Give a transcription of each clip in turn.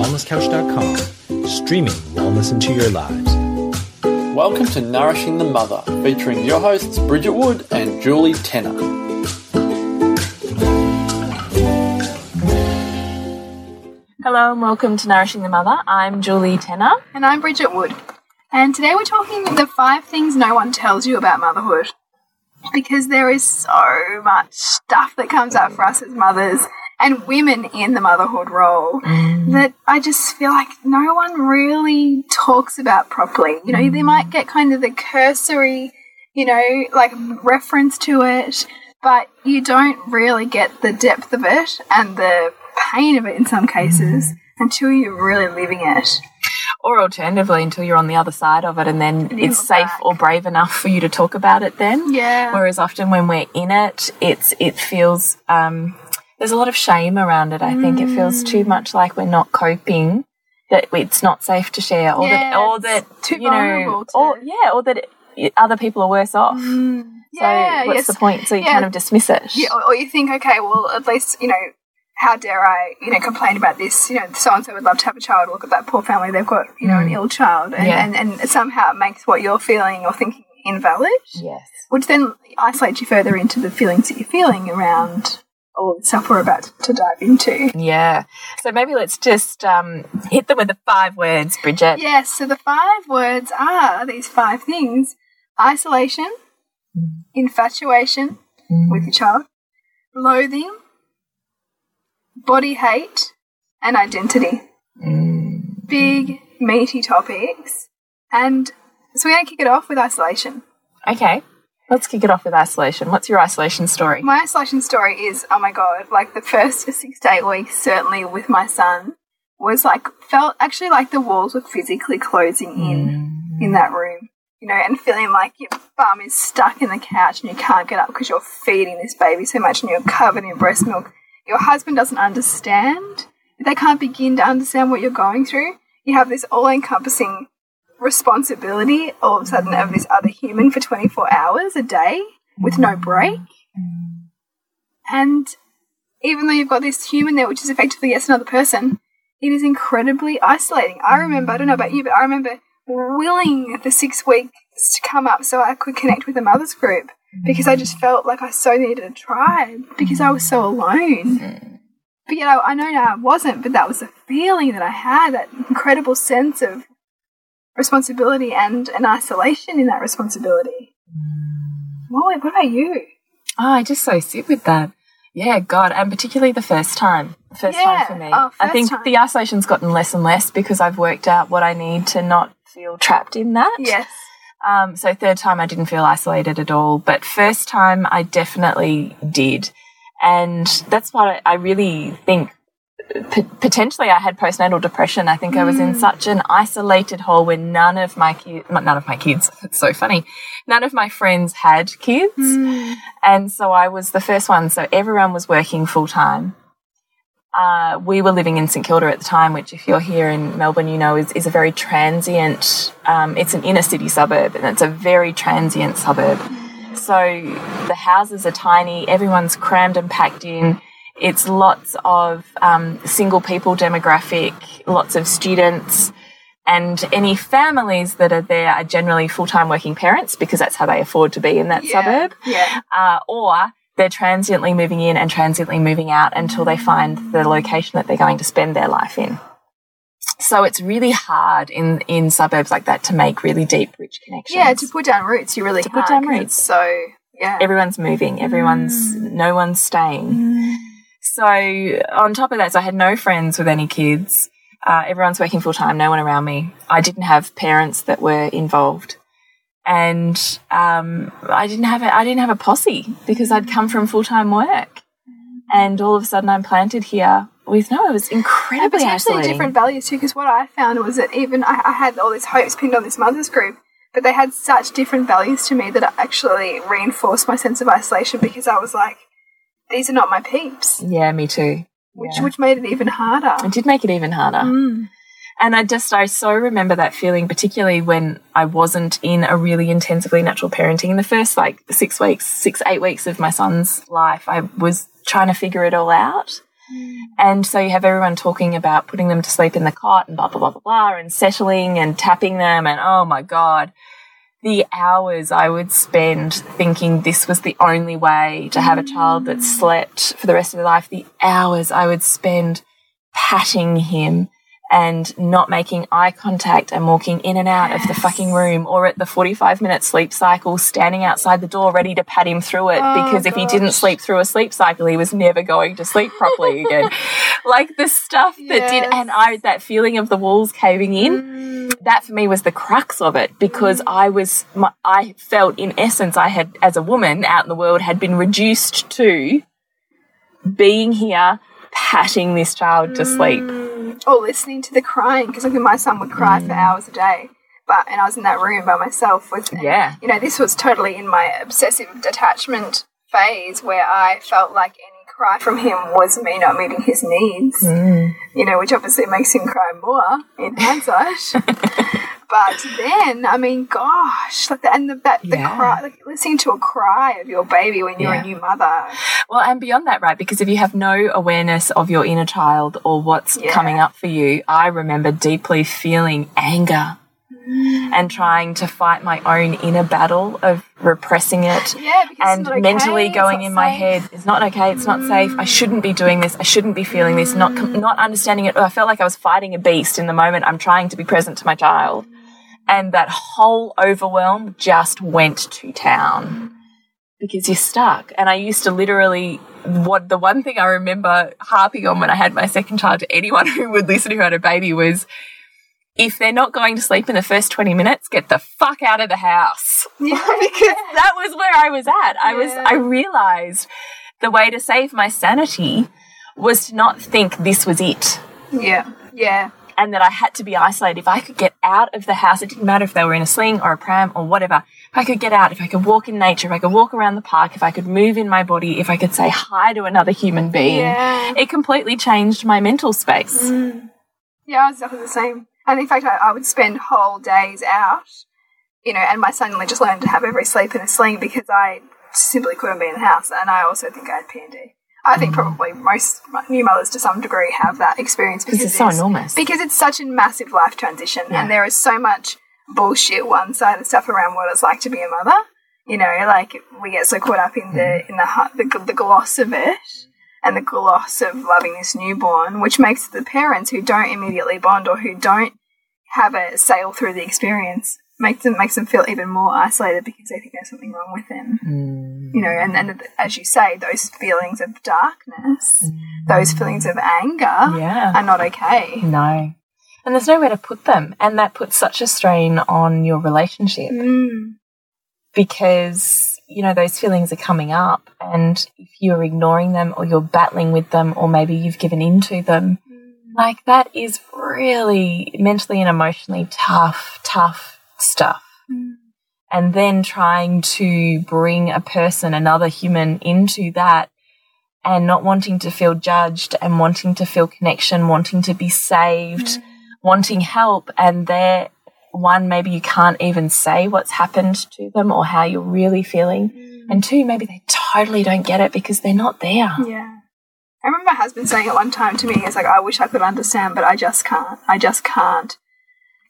wellnesscouch.com, streaming wellness into your lives. Welcome to Nourishing the Mother, featuring your hosts Bridget Wood and Julie Tenner. Hello and welcome to Nourishing the Mother. I'm Julie Tenner. And I'm Bridget Wood. And today we're talking the five things no one tells you about motherhood. Because there is so much stuff that comes up for us as mothers and women in the motherhood role mm. that I just feel like no one really talks about properly. You know, they might get kind of the cursory, you know, like reference to it, but you don't really get the depth of it and the pain of it in some cases until you're really living it. Or alternatively, until you're on the other side of it and then and it's safe back. or brave enough for you to talk about it then. Yeah. Whereas often when we're in it, it's it feels um, there's a lot of shame around it. I mm. think it feels too mm. much like we're not coping, that it's not safe to share, or yeah, that, or that too you know, or yeah, or that it, other people are worse off. Mm. So yeah, what's yes. the point? So you yeah. kind of dismiss it. Yeah, or you think, okay, well, at least you know how dare I, you know, complain about this? You know, so and so would love to have a child. Look at that poor family; they've got, you know, an mm. ill child, and, yeah. and, and somehow it makes what you're feeling or thinking invalid. Yes, which then isolates you further into the feelings that you're feeling around all the stuff we're about to dive into. Yeah. So maybe let's just um, hit them with the five words, Bridget. Yes. So the five words are these five things: isolation, mm. infatuation mm. with your child, loathing body hate, and identity. Mm. Big, meaty topics. And so we're going to kick it off with isolation. Okay. Let's kick it off with isolation. What's your isolation story? My isolation story is oh my god, like the first six to eight weeks, certainly with my son, was like, felt actually like the walls were physically closing in mm. in that room. You know, and feeling like your bum is stuck in the couch and you can't get up because you're feeding this baby so much and you're covered in breast milk your husband doesn't understand, they can't begin to understand what you're going through, you have this all encompassing responsibility all of a sudden of this other human for 24 hours a day with no break. And even though you've got this human there, which is effectively yes, another person, it is incredibly isolating. I remember, I don't know about you, but I remember willing the six weeks to come up so I could connect with the mother's group because I just felt like I so needed a tribe because I was so alone. But you know, I know now I wasn't, but that was the feeling that I had, that incredible sense of responsibility and an isolation in that responsibility. What, what about you? Oh, I just so sit with that. Yeah, God, and particularly the first time. First yeah. time for me. Oh, I think time. the isolation's gotten less and less because I've worked out what I need to not feel trapped in that. Yes. Um, so third time I didn't feel isolated at all, but first time I definitely did. And that's what I really think potentially I had postnatal depression. I think mm. I was in mm. such an isolated hole where none of my kids, none of my kids, it's so funny, none of my friends had kids. Mm. And so I was the first one. So everyone was working full time uh, we were living in St Kilda at the time, which, if you're here in Melbourne, you know is, is a very transient. Um, it's an inner city suburb, and it's a very transient suburb. So the houses are tiny. Everyone's crammed and packed in. It's lots of um, single people demographic, lots of students, and any families that are there are generally full time working parents because that's how they afford to be in that yeah, suburb. Yeah. Uh, or they're transiently moving in and transiently moving out until they find the location that they're going to spend their life in. So it's really hard in in suburbs like that to make really deep, rich connections. Yeah, to put down roots, you really to put down roots. So yeah, everyone's moving, everyone's mm. no one's staying. Mm. So on top of that, so I had no friends with any kids. Uh, everyone's working full time, no one around me. I didn't have parents that were involved and um, I didn't have a, I didn't have a posse because I'd come from full time work, and all of a sudden I'm planted here with no, it was incredibly yeah, isolating. different values too. Because what I found was that even I, I had all these hopes pinned on this mother's group, but they had such different values to me that it actually reinforced my sense of isolation because I was like, these are not my peeps. Yeah, me too. Which yeah. which made it even harder. It did make it even harder. Mm. And I just, I so remember that feeling, particularly when I wasn't in a really intensively natural parenting. In the first like six weeks, six, eight weeks of my son's life, I was trying to figure it all out. And so you have everyone talking about putting them to sleep in the cot and blah, blah, blah, blah, blah, and settling and tapping them. And oh my God, the hours I would spend thinking this was the only way to have a child that slept for the rest of their life, the hours I would spend patting him and not making eye contact and walking in and out yes. of the fucking room or at the 45 minute sleep cycle, standing outside the door ready to pat him through it oh, because if he didn't sleep through a sleep cycle, he was never going to sleep properly again. like the stuff that yes. did, and I, that feeling of the walls caving in, mm. that for me was the crux of it because mm. I was, my, I felt in essence, I had, as a woman out in the world, had been reduced to being here, patting this child to sleep mm or listening to the crying because I think my son would cry mm. for hours a day. But and I was in that room by myself with yeah. You know, this was totally in my obsessive detachment phase where I felt like any cry from him was me not meeting his needs. Mm. You know, which obviously makes him cry more in hindsight. but then, I mean, gosh, like the, and the, that the yeah. cry, like listening to a cry of your baby when you're yeah. a new mother. Well, and beyond that, right? Because if you have no awareness of your inner child or what's yeah. coming up for you, I remember deeply feeling anger mm. and trying to fight my own inner battle of repressing it yeah, and okay. mentally going in safe. my head it's not okay it's not mm. safe i shouldn't be doing this i shouldn't be feeling this not not understanding it i felt like i was fighting a beast in the moment i'm trying to be present to my child and that whole overwhelm just went to town because you're stuck. And I used to literally, what the one thing I remember harping on when I had my second child to anyone who would listen who had a baby was, if they're not going to sleep in the first 20 minutes, get the fuck out of the house. Yeah. because that was where I was at. I yeah. was, I realized the way to save my sanity was to not think this was it. Yeah. Yeah and that I had to be isolated. If I could get out of the house, it didn't matter if they were in a sling or a pram or whatever. If I could get out, if I could walk in nature, if I could walk around the park, if I could move in my body, if I could say hi to another human being, yeah. it completely changed my mental space. Mm. Yeah, I was exactly the same. And in fact, I, I would spend whole days out, you know, and my son just learned to have every sleep in a sling because I simply couldn't be in the house. And I also think I had PND. I think probably most new mothers to some degree have that experience because it's so enormous. Because it's such a massive life transition, yeah. and there is so much bullshit one-sided stuff around what it's like to be a mother. You know, like we get so caught up in the mm. in the, the the gloss of it and the gloss of loving this newborn, which makes the parents who don't immediately bond or who don't have a sail through the experience makes them makes them feel even more isolated because they think there's something wrong with them. Mm. You know, and, then as you say, those feelings of darkness, mm. those feelings of anger yeah. are not okay. No. And there's nowhere to put them. And that puts such a strain on your relationship. Mm. Because, you know, those feelings are coming up. And if you're ignoring them or you're battling with them or maybe you've given in to them, mm. like that is really mentally and emotionally tough, tough stuff. Mm. And then trying to bring a person, another human into that and not wanting to feel judged and wanting to feel connection, wanting to be saved, mm. wanting help. And they're one, maybe you can't even say what's happened to them or how you're really feeling. Mm. And two, maybe they totally don't get it because they're not there. Yeah. I remember my husband saying it one time to me, it's like, I wish I could understand, but I just can't. I just can't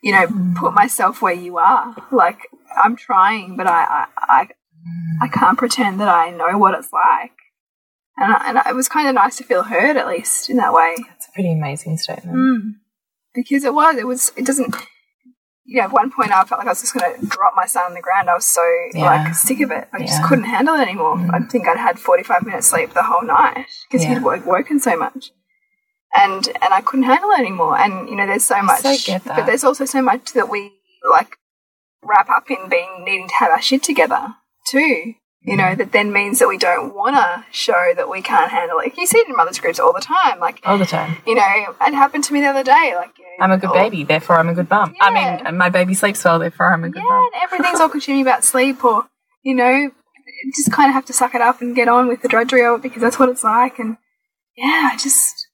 you know, put myself where you are. Like I'm trying, but I, I, I, I can't pretend that I know what it's like. And, I, and it was kind of nice to feel heard, at least in that way. It's a pretty amazing statement. Mm. Because it was, it was, it doesn't. You know, at one point I felt like I was just going to drop my son on the ground. I was so yeah. like sick of it. I yeah. just couldn't handle it anymore. Mm. I think I'd had 45 minutes sleep the whole night because yeah. he'd woke, woken so much and and I couldn't handle it anymore. And you know, there's so much, so but there's also so much that we like wrap up in being needing to have our shit together too. You know, mm. that then means that we don't want to show that we can't handle it. You see it in mothers groups all the time, like all the time. You know, it happened to me the other day. Like, you know, I'm a good baby, therefore I'm a good mum. Yeah. I mean, my baby sleeps well, therefore I'm a good yeah, mum. and everything's all consuming about sleep, or you know, just kind of have to suck it up and get on with the drudgery of it because that's what it's like. And yeah, I just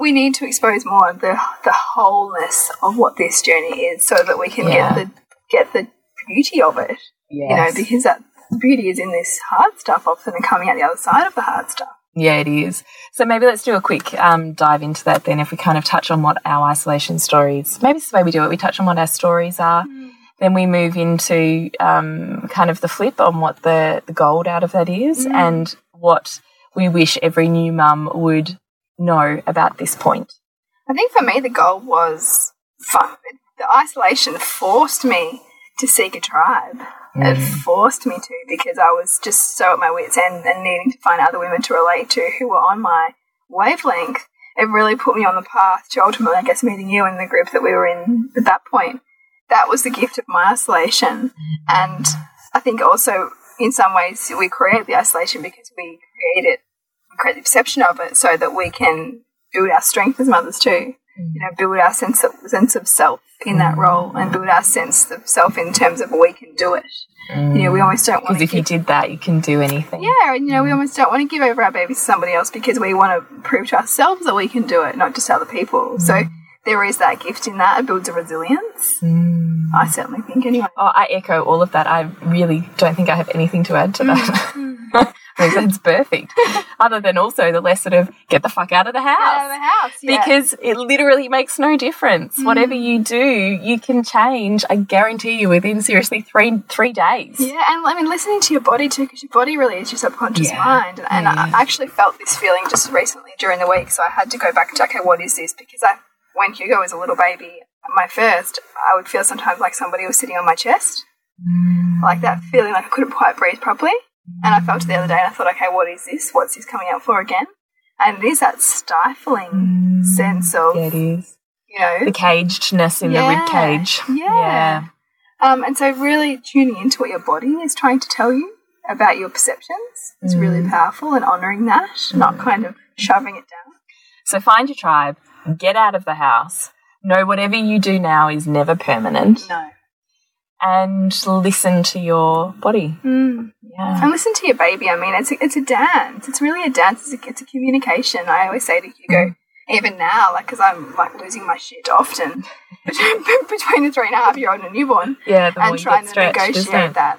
we need to expose more of the the wholeness of what this journey is, so that we can yeah. get the get the beauty of it. Yes. You know, because that beauty is in this hard stuff often and coming out the other side of the hard stuff. Yeah, it is. So maybe let's do a quick um, dive into that then. If we kind of touch on what our isolation stories, maybe this is the way we do it. We touch on what our stories are. Mm. Then we move into um, kind of the flip on what the, the gold out of that is mm. and what we wish every new mum would know about this point. I think for me, the goal was fun. The isolation forced me to seek a tribe. Mm. It forced me to because I was just so at my wits' end and needing to find other women to relate to who were on my wavelength. It really put me on the path to ultimately, I guess, meeting you and the group that we were in at that point. That was the gift of my isolation. And I think also, in some ways, we create the isolation because we create it, create the perception of it so that we can build our strength as mothers too. Mm. You know, build our sense of sense of self in that role and build our sense of self in terms of we can do it. Mm. You know, we almost don't want because if you did that, you can do anything. Yeah, and you know, we almost don't want to give over our babies to somebody else because we want to prove to ourselves that we can do it, not just other people. Mm. So there is that gift in that. It builds a resilience. Mm. I certainly think, anyway. Oh, I echo all of that. I really don't think I have anything to add to that. Mm. I that's perfect. Other than also the less sort of get the fuck out of the house. Out of the house, yeah. Because it literally makes no difference. Mm. Whatever you do, you can change. I guarantee you within seriously three three days. Yeah, and I mean listening to your body too, because your body really is your subconscious yeah. mind. And, yeah. I actually felt this feeling just recently during the week, so I had to go back and check, okay, what is this? Because I, when Hugo was a little baby, my first, I would feel sometimes like somebody was sitting on my chest. Mm. Like that feeling like I couldn't quite breathe properly. And I felt it the other day and I thought, okay, what is this? What's this coming out for again? And it is that stifling mm, sense of, yeah, it is. you know, the cagedness in yeah, the rib cage. Yeah. yeah. Um, and so, really tuning into what your body is trying to tell you about your perceptions is mm. really powerful and honoring that, mm. not kind of shoving it down. So, find your tribe, get out of the house. Know whatever you do now is never permanent. No and listen to your body. Mm. Yeah. And listen to your baby. I mean, it's a, it's a dance. It's really a dance. It's a, it's a communication. I always say to Hugo, mm. even now, like, because I'm like losing my shit often between, between a three and a half year old and a newborn. Yeah, and trying to negotiate that.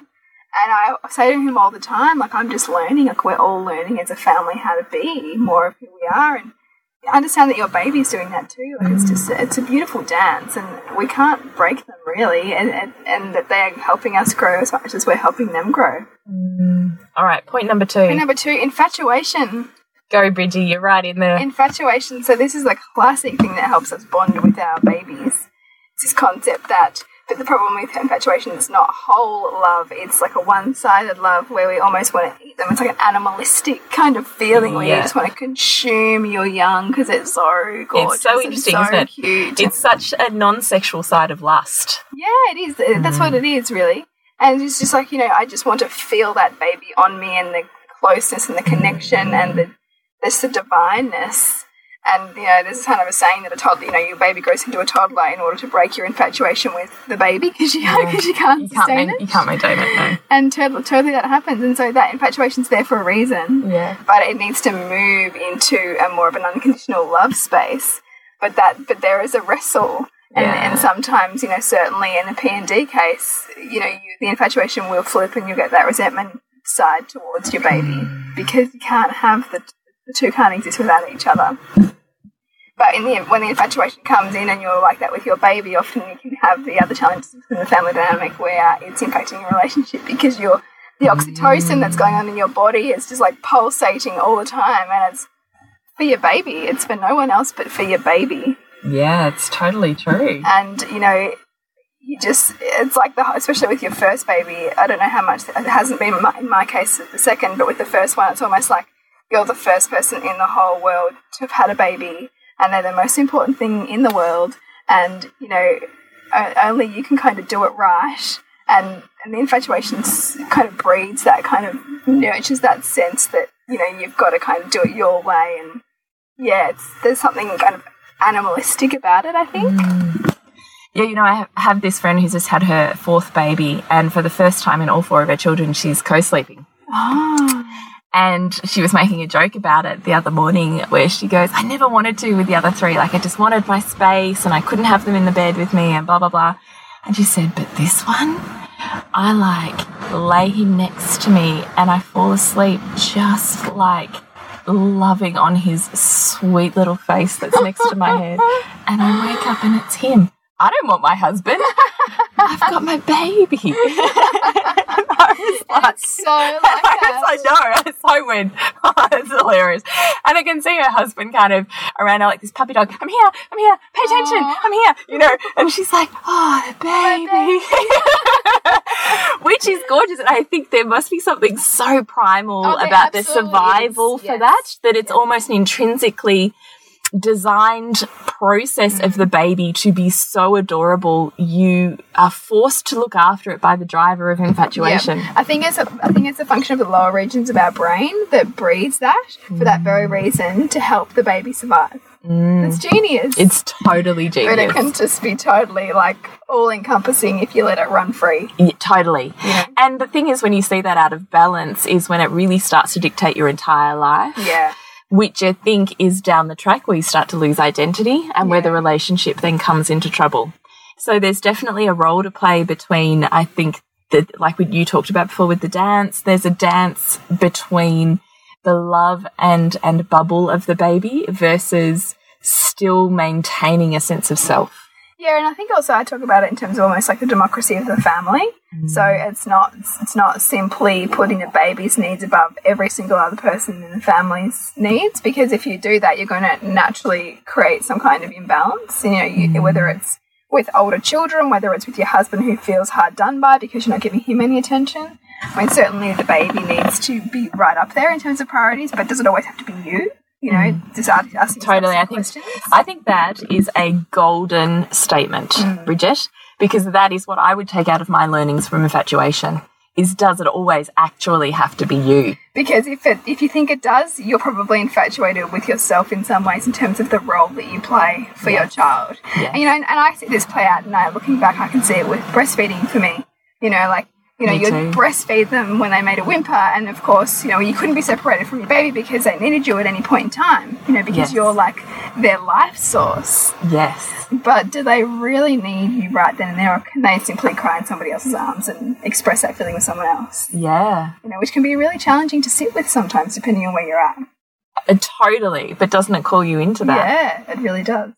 And I say to him all the time, like, I'm just learning. Like, we're all learning as a family how to be more of who we are. And understand that your baby's doing that too. Like it's just it's a beautiful dance, and we can't break them really, and and, and that they're helping us grow as much as we're helping them grow. Mm. All right, point number two. Point number two: infatuation. Go, Bridgie, you're right in there. Infatuation. So this is a classic thing that helps us bond with our babies. It's this concept that but the problem with infatuation is not whole love. It's like a one-sided love where we almost want to eat them. It's like an animalistic kind of feeling where yeah. you just want to consume your young because it's so gorgeous. It's so interesting, so isn't it? Cute. It's such a non-sexual side of lust. Yeah, it is. That's mm. what it is, really. And it's just like you know, I just want to feel that baby on me and the closeness and the connection and the this the divineness and you know, there's kind of a saying that a toddler, you know, your baby grows into a toddler in order to break your infatuation with the baby because you, yeah. you can't you sustain can't it. You can't maintain it. No. And totally, totally that happens, and so that infatuation's there for a reason. Yeah. But it needs to move into a more of an unconditional love space. But that, but there is a wrestle. And, yeah. and sometimes, you know, certainly in a PND case, you know, you, the infatuation will flip and you get that resentment side towards your baby mm. because you can't have the the two can't exist without each other. But in the when the infatuation comes in and you're like that with your baby, often you can have the other challenges in the family dynamic where it's impacting your relationship because you're the oxytocin that's going on in your body is just like pulsating all the time, and it's for your baby. It's for no one else but for your baby. Yeah, it's totally true. And you know, you just it's like the especially with your first baby. I don't know how much it hasn't been in my, in my case the second, but with the first one, it's almost like you're the first person in the whole world to have had a baby and they're the most important thing in the world and you know only you can kind of do it right and and the infatuation kind of breeds that kind of nurtures that sense that you know you've got to kind of do it your way and yeah there's something kind of animalistic about it i think mm. Yeah, you know, I have this friend who's just had her fourth baby, and for the first time in all four of her children, she's co sleeping. Oh. And she was making a joke about it the other morning where she goes, I never wanted to with the other three. Like, I just wanted my space and I couldn't have them in the bed with me and blah, blah, blah. And she said, But this one, I like lay him next to me and I fall asleep just like loving on his sweet little face that's next to my head. And I wake up and it's him. I don't want my husband. I've got my baby. I was like, so like. I know, it's so weird. Oh, it's hilarious. And I can see her husband kind of around her like this puppy dog. I'm here, I'm here, pay attention, Aw. I'm here, you know. And she's like, oh, the baby. Which is gorgeous. And I think there must be something so primal Oh, about the survival is. for Yes. that, that it's almost intrinsically designed process of the baby to be so adorable you are forced to look after it by the driver of infatuation Yeah. I think it's a I think it's a function of the lower regions of our brain that breeds that for that very mm. reason to help the baby survive. Mm. It's genius. it's totally genius. but it can just be totally like all encompassing if you let it run free. Yeah, totally. Yeah. And the thing is, when you see that out of balance, is when it really starts to dictate your entire life, Yeah. Which I think is down the track where you start to lose identity and where the relationship then comes into trouble. So there's definitely a role to play between, I think, that like what you talked about before with the dance, there's a dance between the love and and bubble of the baby versus still maintaining a sense of self. Yeah, and I think also I talk about it in terms of almost like the democracy of the family. Mm. So it's not it's not simply putting a baby's needs above every single other person in the family's needs because if you do that, you're going to naturally create some kind of imbalance. You know, you, mm. whether it's with older children, whether it's with your husband who feels hard done by because you're not giving him any attention. I mean, certainly the baby needs to be right up there in terms of priorities, but does it always have to be you? You know, mm. just ask, ask Totally. I think questions. I think that is a golden statement, mm. Bridget, because that is what I would take out of my learnings from infatuation. Is does it always actually have to be you? Because if it, if you think it does, you're probably infatuated with yourself in some ways in terms of the role that you play for your child. Yeah. And, you know, and, and I see this play out now. Looking back, I can see it with breastfeeding for me. You know, like you know, you'd breastfeed them when they made a whimper, and of course, you know, you couldn't be separated from your baby because they needed you at any point in time. You know, because Yes. you're like their life source. Yes. But do they really need you right then and there, or can they simply cry in somebody else's arms and express that feeling with someone else? Yeah. You know, which can be really challenging to sit with sometimes, depending on where you're at. Uh, totally. But doesn't it call you into that? Yeah, it really does.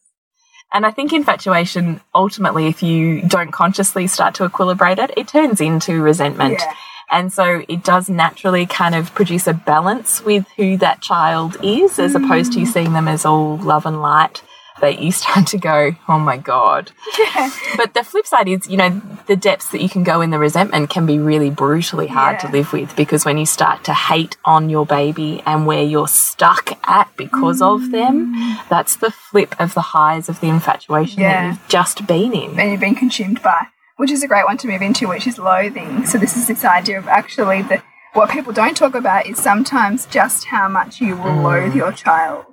And I think infatuation, ultimately, if you don't consciously start to equilibrate it, it turns into resentment. Yeah. And so it does naturally kind of produce a balance with who that child is, as mm. opposed to seeing them as all love and light. That you start to go, oh my God. Yeah. But the flip side is, you know, the depths that you can go in the resentment can be really brutally hard to live with because when you start to hate on your baby and where you're stuck at because of them, mm. that's the flip of the highs of the infatuation Yeah. that you've just been in. And you've been consumed by, which is a great one to move into, which is loathing. So this is this idea of actually the what people don't talk about is sometimes just how much you will mm. loathe your child.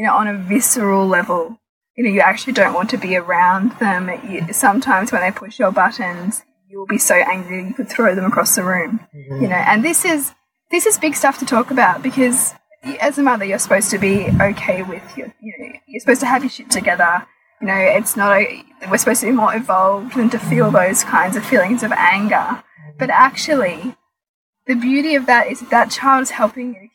You know, on a visceral level. You know, you actually don't want to be around them. You, sometimes when they push your buttons, you will be so angry you could throw them across the room. You know, and this is this is big stuff to talk about because as a mother, you're supposed to be okay with your, you know, you're supposed to have your shit together. You know, it's not a, we're supposed to be more evolved than to feel those kinds of feelings of anger. But actually, the beauty of that is that, that child is helping you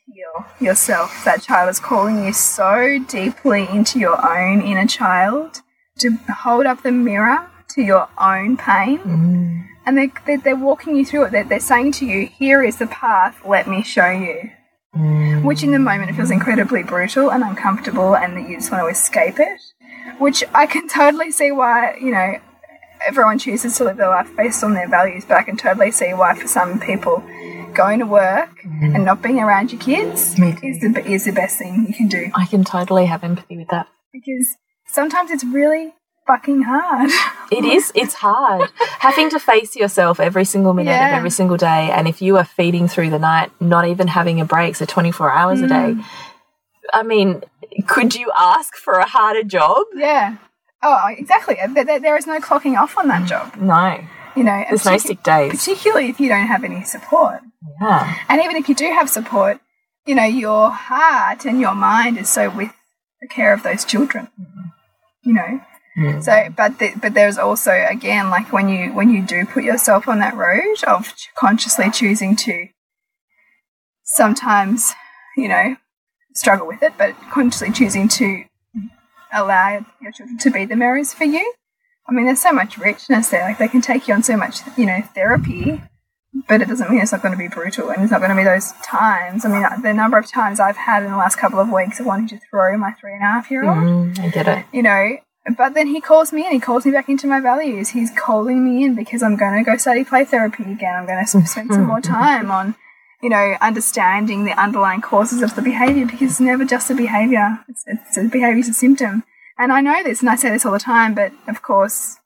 yourself. That child is calling you so deeply into your own inner child to hold up the mirror to your own pain. Mm. And they, they, they're walking you through it. They're, they're saying to you, here is the path, let me show you. Mm. Which in the moment it feels incredibly brutal and uncomfortable and that you just want to escape it. Which I can totally see why, you know, everyone chooses to live their life based on their values, but I can totally see why for some people going to work and not being around your kids is the, is the best thing you can do. I can totally have empathy with that. Because sometimes it's really fucking hard. It is. It's hard having to face yourself every single minute of every single day. And if you are feeding through the night, not even having a break, so 24 hours a day, mm. I mean, could you ask for a harder job? yeah. Oh, exactly. There, there- there is no clocking off on that mm. job. No. You know, There's no sick days. Particularly if you don't have any support. Yeah. And even if you do have support, you know, your heart and your mind is so with the care of those children. You know? Mm. So, but the, but there's also again like when you when you do put yourself on that road of consciously choosing to sometimes, you know, struggle with it, but consciously choosing to allow your children to be the mirrors for you. I mean, there's so much richness there. Like they can take you on so much, you know, therapy, but it doesn't mean it's not going to be brutal and it's not going to be those times. I mean, the number of times I've had in the last couple of weeks of wanting to throw my three and a half year old, Mm, I get it. you know, but then he calls me and he calls me back into my values. He's calling me in because I'm going to go study play therapy again. I'm going to spend some more time on, you know, understanding the underlying causes of the behavior because it's never just a behavior. It's, it's a behavior is a symptom. And I know this and I say this all the time, but of course,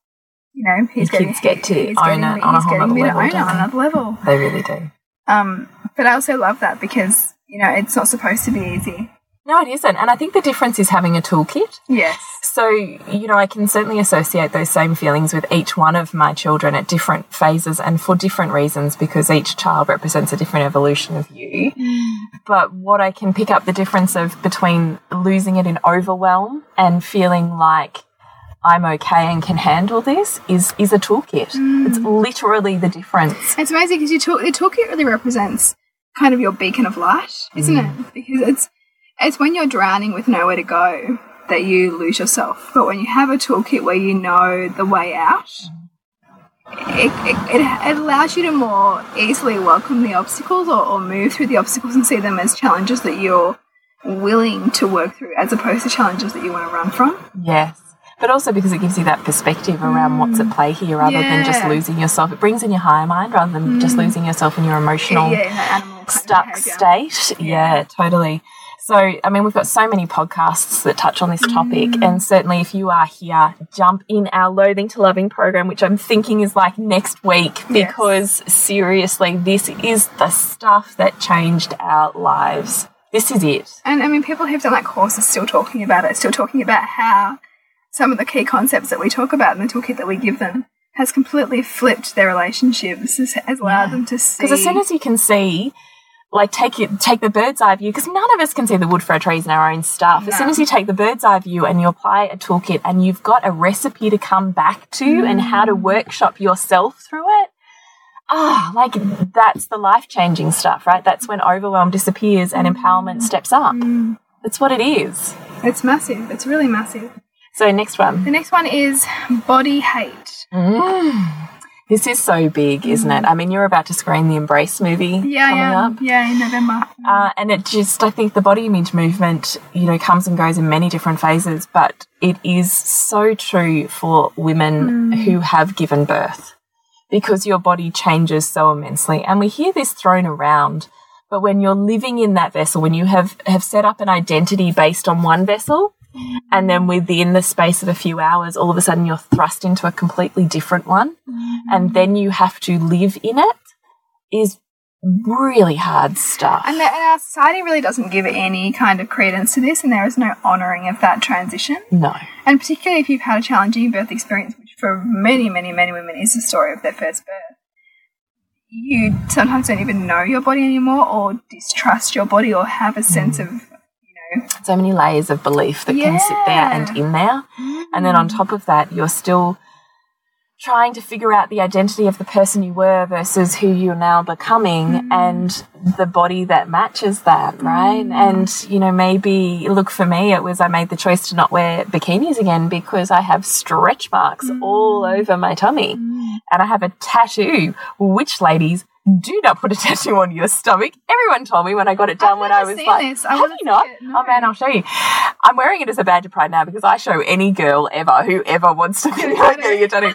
you know, he's getting, kids get to he's own getting it on a he's whole to level, own it on another level. They really do. Um, but I also love that because, you know, it's not supposed to be easy. No, it isn't. And I think the difference is having a toolkit. Yes. So, you know, I can certainly associate those same feelings with each one of my children at different phases and for different reasons because each child represents a different evolution of you. Mm. But what I can pick up the difference of between losing it in overwhelm and feeling like I'm okay and can handle this is is a toolkit. Mm. It's literally the difference. It's amazing because you talk, the toolkit really represents kind of your beacon of light, isn't mm. it? Because it's it's when you're drowning with nowhere to go that you lose yourself. But when you have a toolkit where you know the way out, it, it, it, allows you to more easily welcome the obstacles or, or move through the obstacles and see them as challenges that you're willing to work through as opposed to challenges that you want to run from. Yes. But also because it gives you that perspective around what's at play here rather than just losing yourself. It brings in your higher mind rather than just mm. losing yourself in your emotional yeah, in that animal kind of stuck state. Yeah. totally. So, I mean, we've got so many podcasts that touch on this topic. Mm. And certainly, if you are here, jump in our Loathing to Loving program, which I'm thinking is like next week, Yes. because seriously, this is the stuff that changed our lives. This is it. And I mean, people who've done that course are still talking about it, still talking about how some of the key concepts that we talk about in the toolkit that we give them has completely flipped their relationships, has, has allowed them to see. Because as soon as you can see, like take it, take the bird's eye view, because none of us can see the wood for our trees in our own stuff. As soon as you take the bird's eye view and you apply a toolkit and you've got a recipe to come back to and how to mm. workshop yourself through it, ah, like that's the life changing stuff, right? That's when overwhelm disappears and empowerment mm. steps up. Mm. That's what it is. it's massive, it's really massive. So next one. The next one is body hate. This is so big, isn't it? I mean, you're about to screen the Embrace movie Yeah, coming yeah, up. yeah, in November. Uh, and it just, I think the body image movement, you know, comes and goes in many different phases, but it is so true for women who have given birth because your body changes so immensely. And we hear this thrown around, but when you're living in that vessel, when you have, have set up an identity based on one vessel, and then within the space of a few hours, all of a sudden you're thrust into a completely different one, mm-hmm. and then you have to live in it, is really hard stuff. And, the, and our society really doesn't give any kind of credence to this, and there is no honouring of that transition. no. And particularly if you've had a challenging birth experience, which for many, many, many women is the story of their first birth, you sometimes don't even know your body anymore or distrust your body or have a sense mm. of, you know, so many layers of belief that can sit there and in there. And then on mm. top of that, you're still trying to figure out the identity of the person you were versus who you're now becoming mm. and the body that matches that, right? Mm. And, you know, maybe, look, for me, it was I made the choice to not wear bikinis again because I have stretch marks all over my tummy. And I have a tattoo, which ladies, do not put a tattoo on your stomach. Everyone told me when I got it done I've when I was like, this. I have you not? it. No. Oh man, I'll show you. I'm wearing it as a badge of pride now because I show any girl ever who ever wants to get getting a tattoo,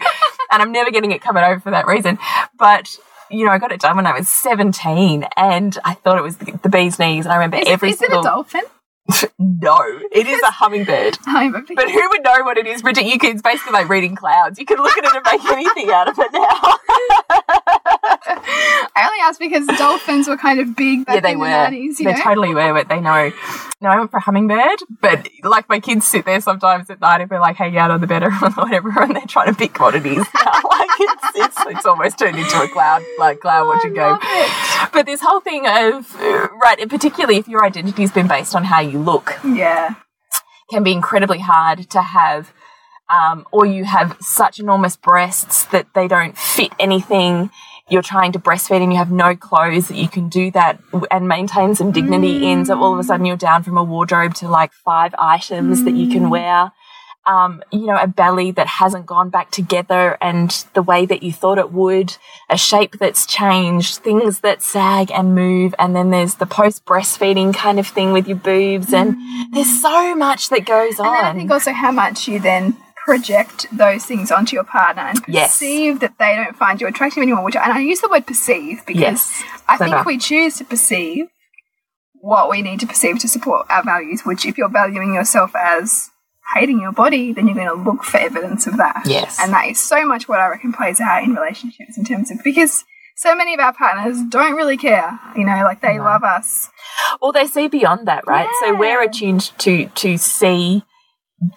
and I'm never getting it covered over for that reason. But you know, I got it done when I was 17, and I thought it was the, the bee's knees, and I remember is, every it, is it single. a dolphin? No, it is a hummingbird. But who would know what it is, Bridget? You can, it's basically like reading clouds. You can look at it and make anything out of it now. I only asked because dolphins were kind of big back yeah, they in were. the 90s, you they know? totally were, but they know. No, I went for a hummingbird, but like my kids sit there sometimes at night and be like hanging out on the bed or whatever, and they're trying to pick what it is now. like it's, it's, it's almost turned into a cloud, like cloud watching game. it. But this whole thing of, uh, right, and particularly if your identity's been based on how you look, Yeah. can be incredibly hard to have, um, or you have such enormous breasts that they don't fit anything. you're trying to breastfeed and you have no clothes that you can do that and maintain some dignity mm. in. So all of a sudden you're down from a wardrobe to like five items mm. that you can wear um, you know, a belly that hasn't gone back together and the way that you thought it would, a shape that's changed, things that sag and move. And then there's the post breastfeeding kind of thing with your boobs. And there's so much that goes on. And I think also how much you then project those things onto your partner and perceive yes. that they don't find you attractive anymore. Which and I use the word perceive because yes, I think we choose to perceive what we need to perceive to support our values. Which, if you're valuing yourself as hating your body, then you're going to look for evidence of that. Yes. And that is so much what I reckon plays out in relationships in terms of because so many of our partners don't really care, you know, like they no. love us. Well, they see beyond that, right? Yeah. So we're attuned to to see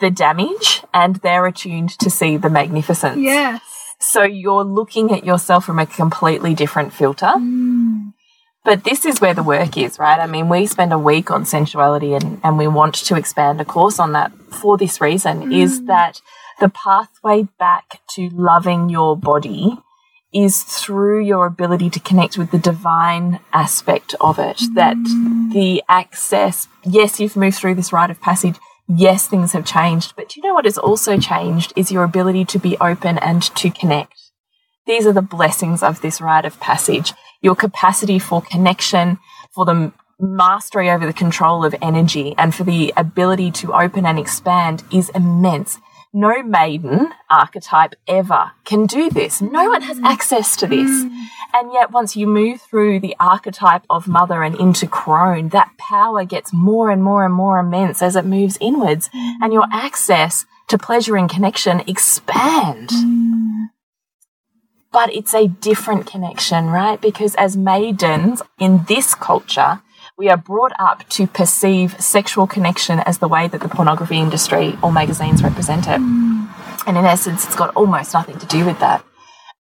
the damage and they're attuned to see the magnificence. Yes. So you're looking at yourself from a completely different filter. Mm. But this is where the work is, right? I mean, we spend a week on sensuality and, and we want to expand a course on that for this reason mm. is that the pathway back to loving your body is through your ability to connect with the divine aspect of it. Mm. That the access, yes, you've moved through this rite of passage. Yes, things have changed. But do you know what has also changed is your ability to be open and to connect. These are the blessings of this rite of passage your capacity for connection, for the mastery over the control of energy, and for the ability to open and expand is immense. No maiden archetype ever can do this. No one has mm. access to this. Mm. And yet, once you move through the archetype of mother and into crone, that power gets more and more and more immense as it moves inwards, mm. and your access to pleasure and connection expand but it's a different connection, right? Because as maidens in this culture, we are brought up to perceive sexual connection as the way that the pornography industry or magazines represent it. And in essence, it's got almost nothing to do with that.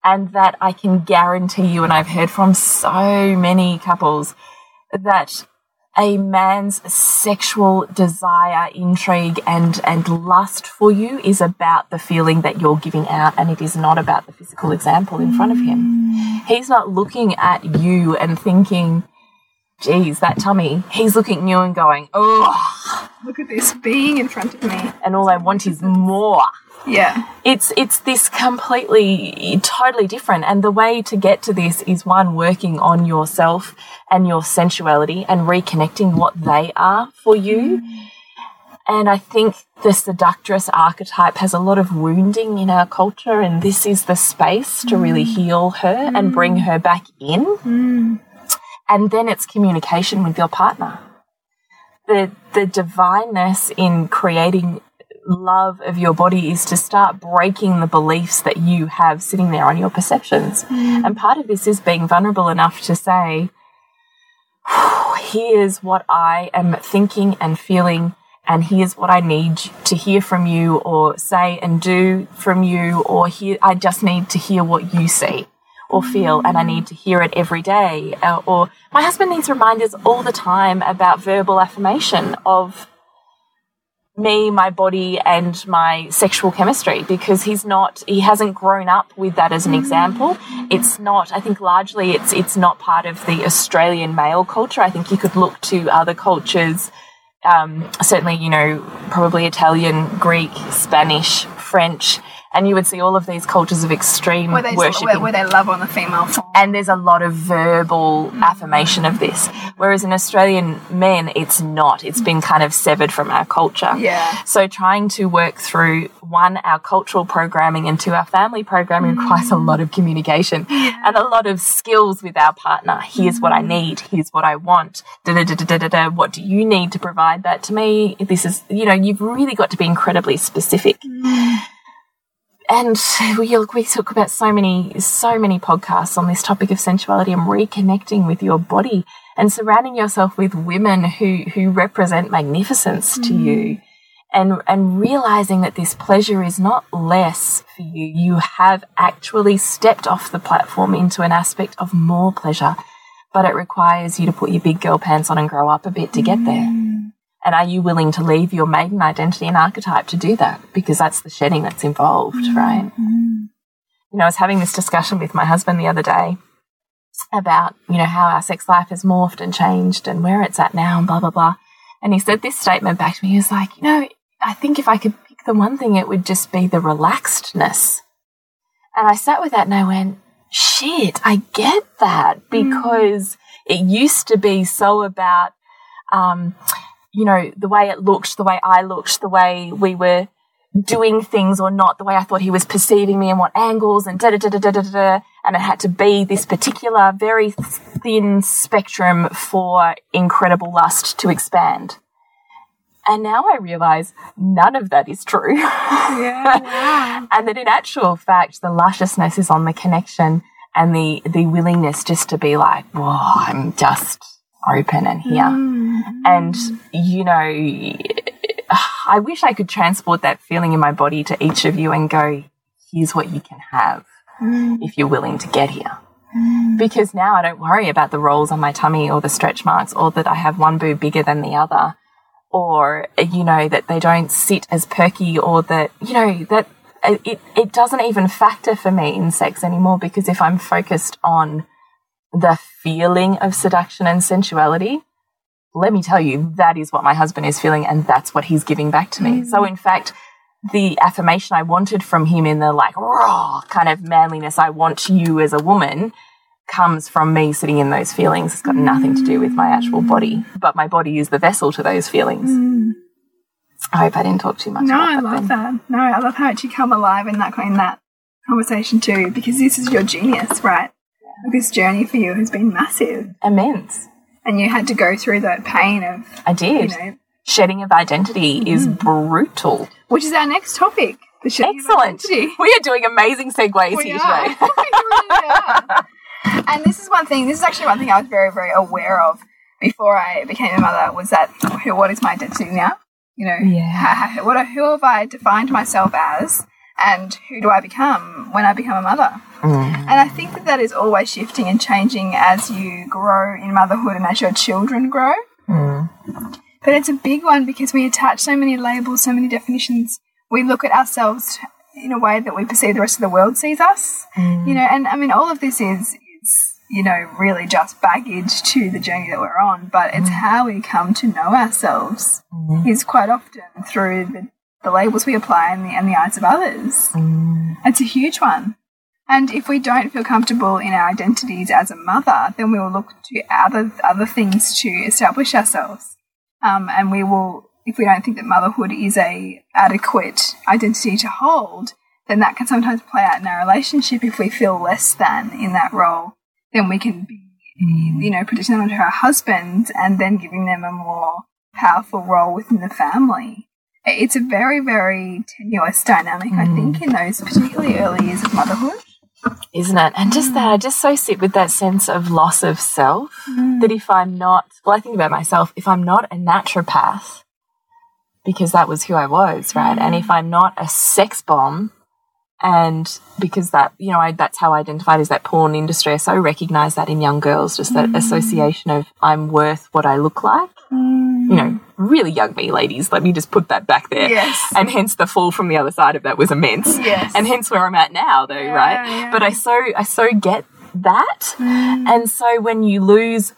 And that I can guarantee you, and I've heard from so many couples, that a man's sexual desire, intrigue, and, and lust for you is about the feeling that you're giving out, and it is not about the physical example in front of him. He's not looking at you and thinking, geez, that tummy. He's looking at you and going, oh, look at this being in front of me. And all I want is more. Yeah. It's it's this completely totally different and the way to get to this is one working on yourself and your sensuality and reconnecting what they are for you. And I think the seductress archetype has a lot of wounding in our culture, and this is the space to really mm. heal her and bring mm. her back in. Mm. And then it's communication with your partner. The, the divineness in creating love of your body is to start breaking the beliefs that you have sitting there on your perceptions. Mm. And part of this is being vulnerable enough to say, here's what I am thinking and feeling, and here's what I need to hear from you, or say and do from you, or hear, I just need to hear what you see or feel, and I need to hear it every day. Uh, or my husband needs reminders all the time about verbal affirmation of me, my body, and my sexual chemistry because he's not, he hasn't grown up with that as an example. It's not, I think largely it's, it's not part of the Australian male culture. I think you could look to other cultures, um, certainly, you know, probably Italian, Greek, Spanish, French, and you would see all of these cultures of extreme where they, worship where, they love on the female form. and there's a lot of verbal mm. affirmation of this whereas in australian men it's not it's been kind of severed from our culture yeah so trying to work through one our cultural programming and two our family programming mm. requires a lot of communication yeah. and a lot of skills with our partner here's mm. what i mm. need here's what i want da, da, da, da, da, da, what do you need to provide that to me this is you know you've really got to be incredibly specific mm and we, we talk about so many so many podcasts on this topic of sensuality and reconnecting with your body and surrounding yourself with women who who represent magnificence to mm. you and and realizing that this pleasure is not less for you you have actually stepped off the platform into an aspect of more pleasure but it requires you to put your big girl pants on and grow up a bit to get there mm. And are you willing to leave your maiden identity and archetype to do that? Because that's the shedding that's involved, mm -hmm. right? You know, I was having this discussion with my husband the other day, about, you know, how our sex life has morphed and changed and where it's at now and blah, blah, blah. And he said this statement back to me. He was like, you know, I think if I could pick the one thing, it would just be the relaxedness. And I sat with that and I went, shit, I get that because mm. it used to be so about, um, you know, the way it looked, the way I looked, the way we were doing things or not, the way I thought he was perceiving me and what angles and da da da da da da da. And it had to be this particular, very thin spectrum for incredible lust to expand. And now I realize none of that is true. Yeah, wow. and that in actual fact, the lusciousness is on the connection and the, the willingness just to be like, whoa, I'm just open and here. Mm. And, you know, I wish I could transport that feeling in my body to each of you and go, here's what you can have mm. if you're willing to get here. Mm. Because now I don't worry about the rolls on my tummy or the stretch marks or that I have one boob bigger than the other or, you know, that they don't sit as perky or that, you know, that it, it doesn't even factor for me in sex anymore because if I'm focused on the feeling of seduction and sensuality, let me tell you, that is what my husband is feeling, and that's what he's giving back to me. Mm. So, in fact, the affirmation I wanted from him in the like raw kind of manliness, I want you as a woman, comes from me sitting in those feelings. It's got nothing to do with my actual body, but my body is the vessel to those feelings. Mm. I hope I didn't talk too much. No, I love then. that. No, I love how it you come alive in that in that conversation too, because this is your genius, right? This journey for you has been massive, immense and you had to go through that pain of I did. You know, shedding of identity mm. is brutal. Which is our next topic. The shedding Excellent. We are doing amazing segues we here are. today. really and this is one thing. This is actually one thing I was very, very aware of before I became a mother. Was that who? what is my identity now? You know, yeah. how, what who have I defined myself as? and who do I become when I become a mother? Mm. And I think that that is always shifting and changing as you grow in motherhood and as your children grow. Mm. But it's a big one because we attach so many labels, so many definitions. We look at ourselves in a way that we perceive the rest of the world sees us. Mm. You know, and I mean, all of this is, is, you know, really just baggage to the journey that we're on, but it's mm. how we come to know ourselves mm. is quite often through the the labels we apply and the, in the eyes of others. Mm. It's a huge one. And if we don't feel comfortable in our identities as a mother, then we will look to other other things to establish ourselves. Um, and we will, if we don't think that motherhood is a adequate identity to hold, then that can sometimes play out in our relationship. If we feel less than in that role, then we can be, mm. you know, projecting them onto our husbands and then giving them a more powerful role within the family it's a very, very tenuous dynamic, mm. I think, in those particularly early years of motherhood. Isn't it? And just that, I just so sit with that sense of loss of self mm. that if I'm not, well, I think about myself, if I'm not a naturopath, because that was who I was, right? Mm. And if I'm not a sex bomb, and because that, you know, I, that's how I identified as that porn industry, I so recognize that in young girls, just that mm. association of I'm worth what I look like. Mm. You know, really young me, ladies. Let me just put that back there. Yes. And hence the fall from the other side of that was immense. Yes. And hence where I'm at now, though, yeah, right? Yeah. But I so I so get that. Mm. And so when you lose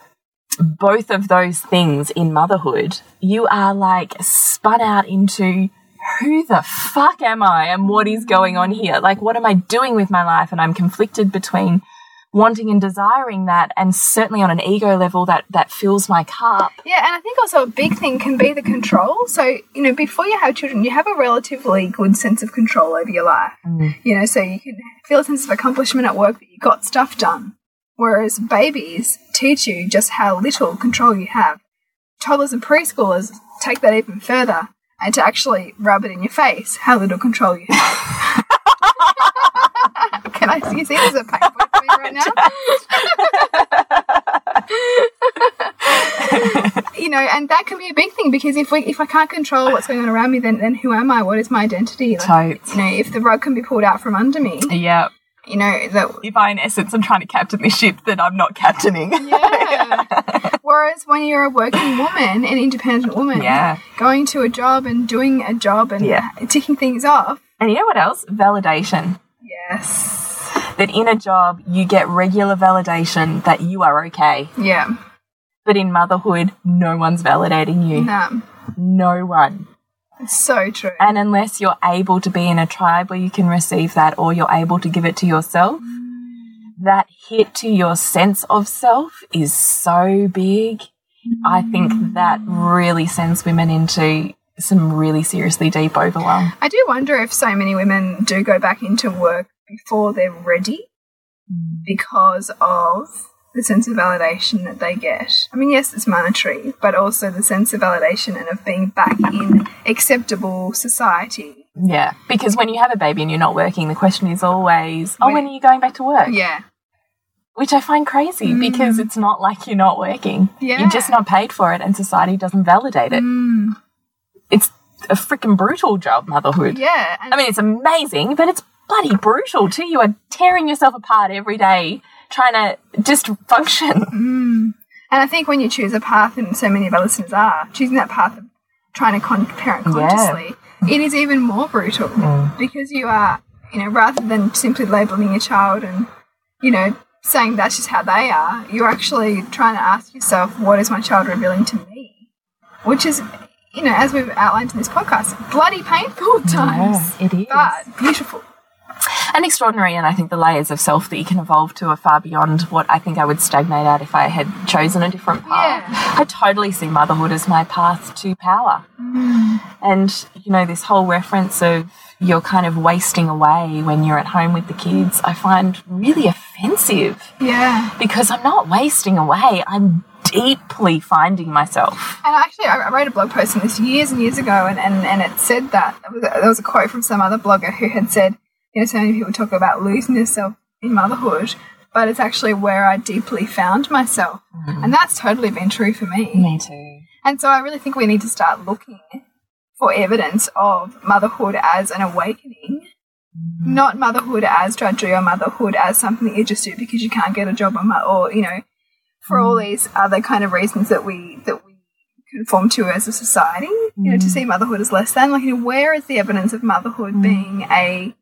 both of those things in motherhood, you are like spun out into who the fuck am I and what is going on here? Like, what am I doing with my life? And I'm conflicted between wanting and desiring that and certainly on an ego level that that fills my cup. Yeah and i think also a big thing can be the control. So you know before you have children you have a relatively good sense of control over your life. Mm. you know so you can feel a sense of accomplishment at work that you got stuff done. Whereas babies teach you just how little control you have. Toddlers and preschoolers take that even further and to actually rub it in your face how little control you have Can I see? See, there's a pain point for me right now. you know, and that can be a big thing because if we if I can't control what's going on around me, then then who am I? What is my identity? Like, You know, if the rug can be pulled out from under me. Yeah. You know that if I, in essence, I'm trying to captain this ship that I'm not captaining. Yeah. Whereas when you're a working woman, an independent woman, yeah. going to a job and doing a job and yeah. ticking things off. And you know what else? Validation. Yes. that in a job you get regular validation that you are okay. Yeah. But in motherhood, no one's validating you. No. No one. It's so true. And unless you're able to be in a tribe where you can receive that or you're able to give it to yourself, that hit to your sense of self is so big. I think that really sends women into some really seriously deep overwhelm. I do wonder if so many women do go back into work before they're ready because of the sense of validation that they get. I mean, yes, it's monetary, but also the sense of validation and of being back in acceptable society. Yeah, because when you have a baby and you're not working, the question is always, oh, When- when are you going back to work? Yeah. Which I find crazy because it's not like you're not working. Yeah. You're just not paid for it and society doesn't validate it. Mm. It's a freaking brutal job, motherhood. Yeah. I mean, it's amazing, but it's bloody brutal too. You are tearing yourself apart every day trying to just function. Mm. And I think when you choose a path, and so many of our listeners are choosing that path of trying to con- parent consciously, it is even more brutal mm. because you are, you know, rather than simply labeling your child and, you know, saying that's just how they are, you're actually trying to ask yourself, what is my child revealing to me? Which is, you know, as we've outlined in this podcast, bloody painful at times, it is. but beautiful. And extraordinary. And I think the layers of self that you can evolve to are far beyond what I think I would stagnate at if I had chosen a different path. Yeah. I totally see motherhood as my path to power. Mm. And, you know, this whole reference of you're kind of wasting away when you're at home with the kids, I find really offensive Yeah. because I'm not wasting away. I'm deeply finding myself. And actually, I wrote a blog post on this years and years ago, and, and, and it said that there was, a, there was a quote from some other blogger who had said, you know, so many people talk about losing yourself in motherhood, but it's actually where I deeply found myself. Mm-hmm. And that's totally been true for me. Me too. And so I really think we need to start looking for evidence of motherhood as an awakening. Mm-hmm. Not motherhood as drudgery or motherhood as something that you just do because you can't get a job or, or you know, for all mm-hmm. these other kind of reasons that we that we conform to as a society. You know, to see motherhood as less than. Like, you know, where is the evidence of motherhood being a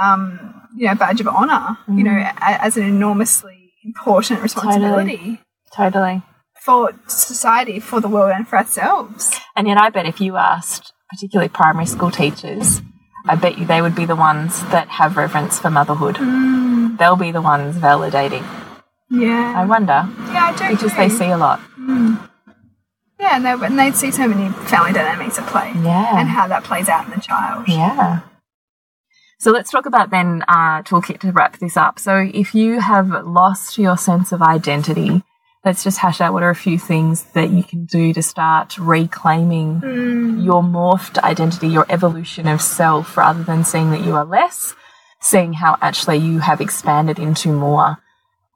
um, you know, badge of honor? You know, mm. a, as an enormously important responsibility Totally. totally. for society, for the world, and for ourselves. And yet, I bet if you asked, particularly primary school teachers, I bet you they would be the ones that have reverence for motherhood. Mm. They'll be the ones validating. Yeah, I wonder yeah, I do. because they see a lot. Mm. yeah, and they and they see so many family dynamics at play, Yeah. and how that plays out in the child. Yeah. So let's talk about then uh, toolkit to wrap this up. So if you have lost your sense of identity, let's just hash out what are a few things that you can do to start reclaiming your morphed identity, your evolution of self, rather than seeing that you are less, seeing how actually you have expanded into more.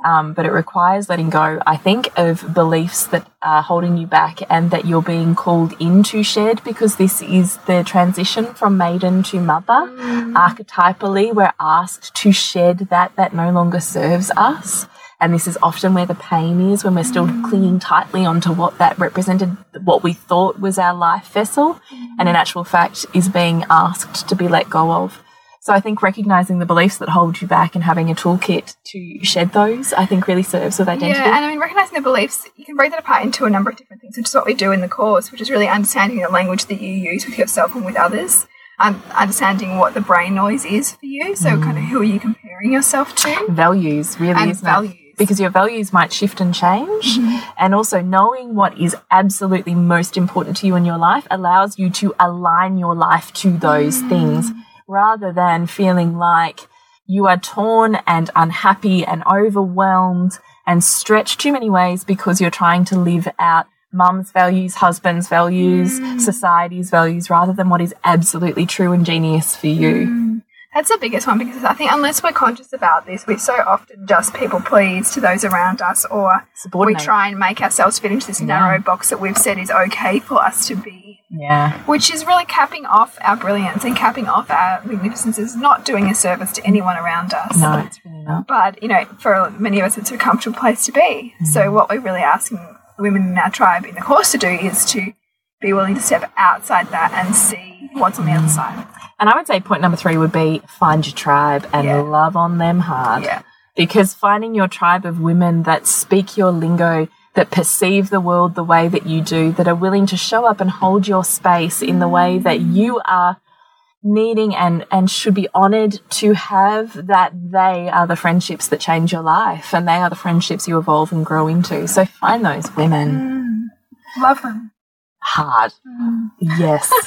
Um, but it requires letting go, I think, of beliefs that are holding you back and that you're being called into shed because this is the transition from maiden to mother. Mm. Archetypally, we're asked to shed that that no longer serves us. And this is often where the pain is when we're still mm. clinging tightly onto what that represented, what we thought was our life vessel, mm. and in actual fact is being asked to be let go of. So I think recognizing the beliefs that hold you back and having a toolkit to shed those, I think really serves with identity. Yeah, and I mean, recognizing the beliefs, you can break that apart into a number of different things, which is what we do in the course, which is really understanding the language that you use with yourself and with others, um, understanding what the brain noise is for you. So, mm. kind of who are you comparing yourself to? values, really, And isn't values. it? Because your values might shift and change, mm-hmm. and also knowing what is absolutely most important to you in your life allows you to align your life to those mm. things rather than feeling like you are torn and unhappy and overwhelmed and stretched too many ways because you're trying to live out mum's values, husband's values, mm. society's values, rather than what is absolutely true and genius for you. Mm. That's the biggest one because I think unless we're conscious about this, we're so often just people please to those around us, or we try and make ourselves fit into this narrow box that we've said is okay for us to be Yeah. which is really capping off our brilliance and capping off our magnificence is not doing a service to anyone around us. No, it's really not. But, you know, for many of us, it's a comfortable place to be. Mm. So, what we're really asking women in our tribe in the course to do is to be willing to step outside that and see what's on the other mm. side. And I would say point number three would be find your tribe and Yeah. love on them hard. Yeah. Because finding your tribe of women that speak your lingo, that perceive the world the way that you do, that are willing to show up and hold your space in the way that you are needing and, and should be honored to have, that they are the friendships that change your life and they are the friendships you evolve and grow into. So find those women mm. Love them. hard. Mm. Yes.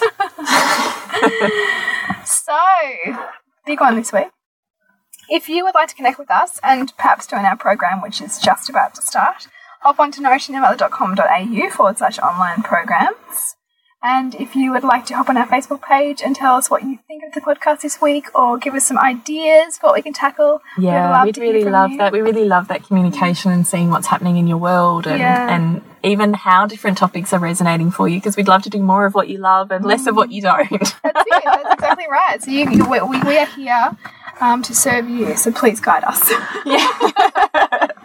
So, big one this week. If you would like to connect with us and perhaps join our program, which is just about to start, hop on to nourishingthemother.com.au forward slash online programs. And if you would like to hop on our Facebook page and tell us what you think of the podcast this week or give us some ideas for what we can tackle, Yeah, love we'd to hear really love you. that. We really love that communication and seeing what's happening in your world and, Yeah. and even how different topics are resonating for you because we'd love to do more of what you love and less of what you don't. That's it. That's exactly right. So you, you, we, we are here um, to serve you. So please guide us.